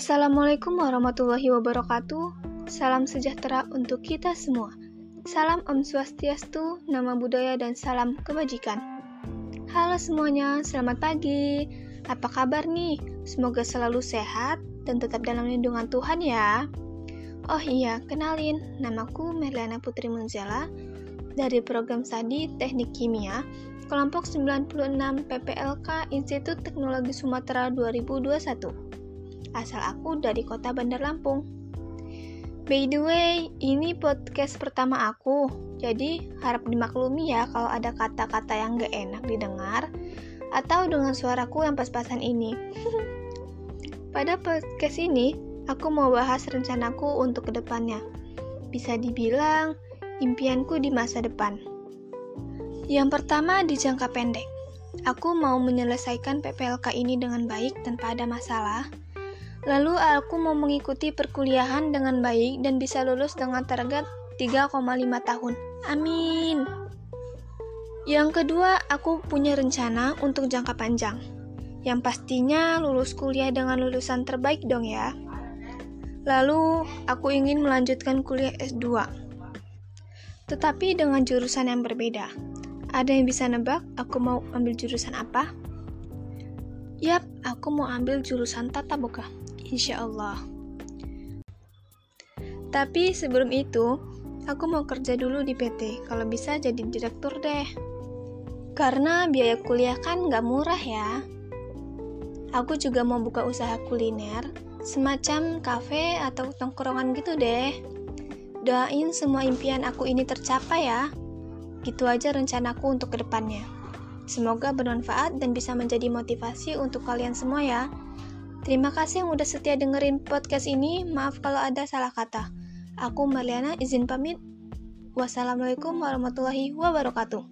Assalamualaikum warahmatullahi wabarakatuh. Salam sejahtera untuk kita semua. Salam Om Swastiastu, nama budaya dan salam kebajikan. Halo semuanya, selamat pagi. Apa kabar nih? Semoga selalu sehat dan tetap dalam lindungan Tuhan ya. Oh iya, kenalin, namaku Merliana Putri Munzela dari program Sadi Teknik Kimia, kelompok 96 PPLK Institut Teknologi Sumatera 2021 asal aku dari kota Bandar Lampung. By the way, ini podcast pertama aku, jadi harap dimaklumi ya kalau ada kata-kata yang gak enak didengar, atau dengan suaraku yang pas-pasan ini. Pada podcast ini, aku mau bahas rencanaku untuk ke depannya. Bisa dibilang, impianku di masa depan. Yang pertama di jangka pendek. Aku mau menyelesaikan PPLK ini dengan baik tanpa ada masalah, Lalu aku mau mengikuti perkuliahan dengan baik dan bisa lulus dengan target 3,5 tahun. Amin. Yang kedua, aku punya rencana untuk jangka panjang. Yang pastinya lulus kuliah dengan lulusan terbaik dong ya. Lalu, aku ingin melanjutkan kuliah S2. Tetapi dengan jurusan yang berbeda. Ada yang bisa nebak aku mau ambil jurusan apa? Yap, aku mau ambil jurusan tata boga insya Allah. Tapi sebelum itu, aku mau kerja dulu di PT, kalau bisa jadi direktur deh. Karena biaya kuliah kan nggak murah ya. Aku juga mau buka usaha kuliner, semacam kafe atau tongkrongan gitu deh. Doain semua impian aku ini tercapai ya. Gitu aja rencanaku untuk ke depannya. Semoga bermanfaat dan bisa menjadi motivasi untuk kalian semua ya. Terima kasih yang udah setia dengerin podcast ini. Maaf kalau ada salah kata. Aku Marliana izin pamit. Wassalamualaikum warahmatullahi wabarakatuh.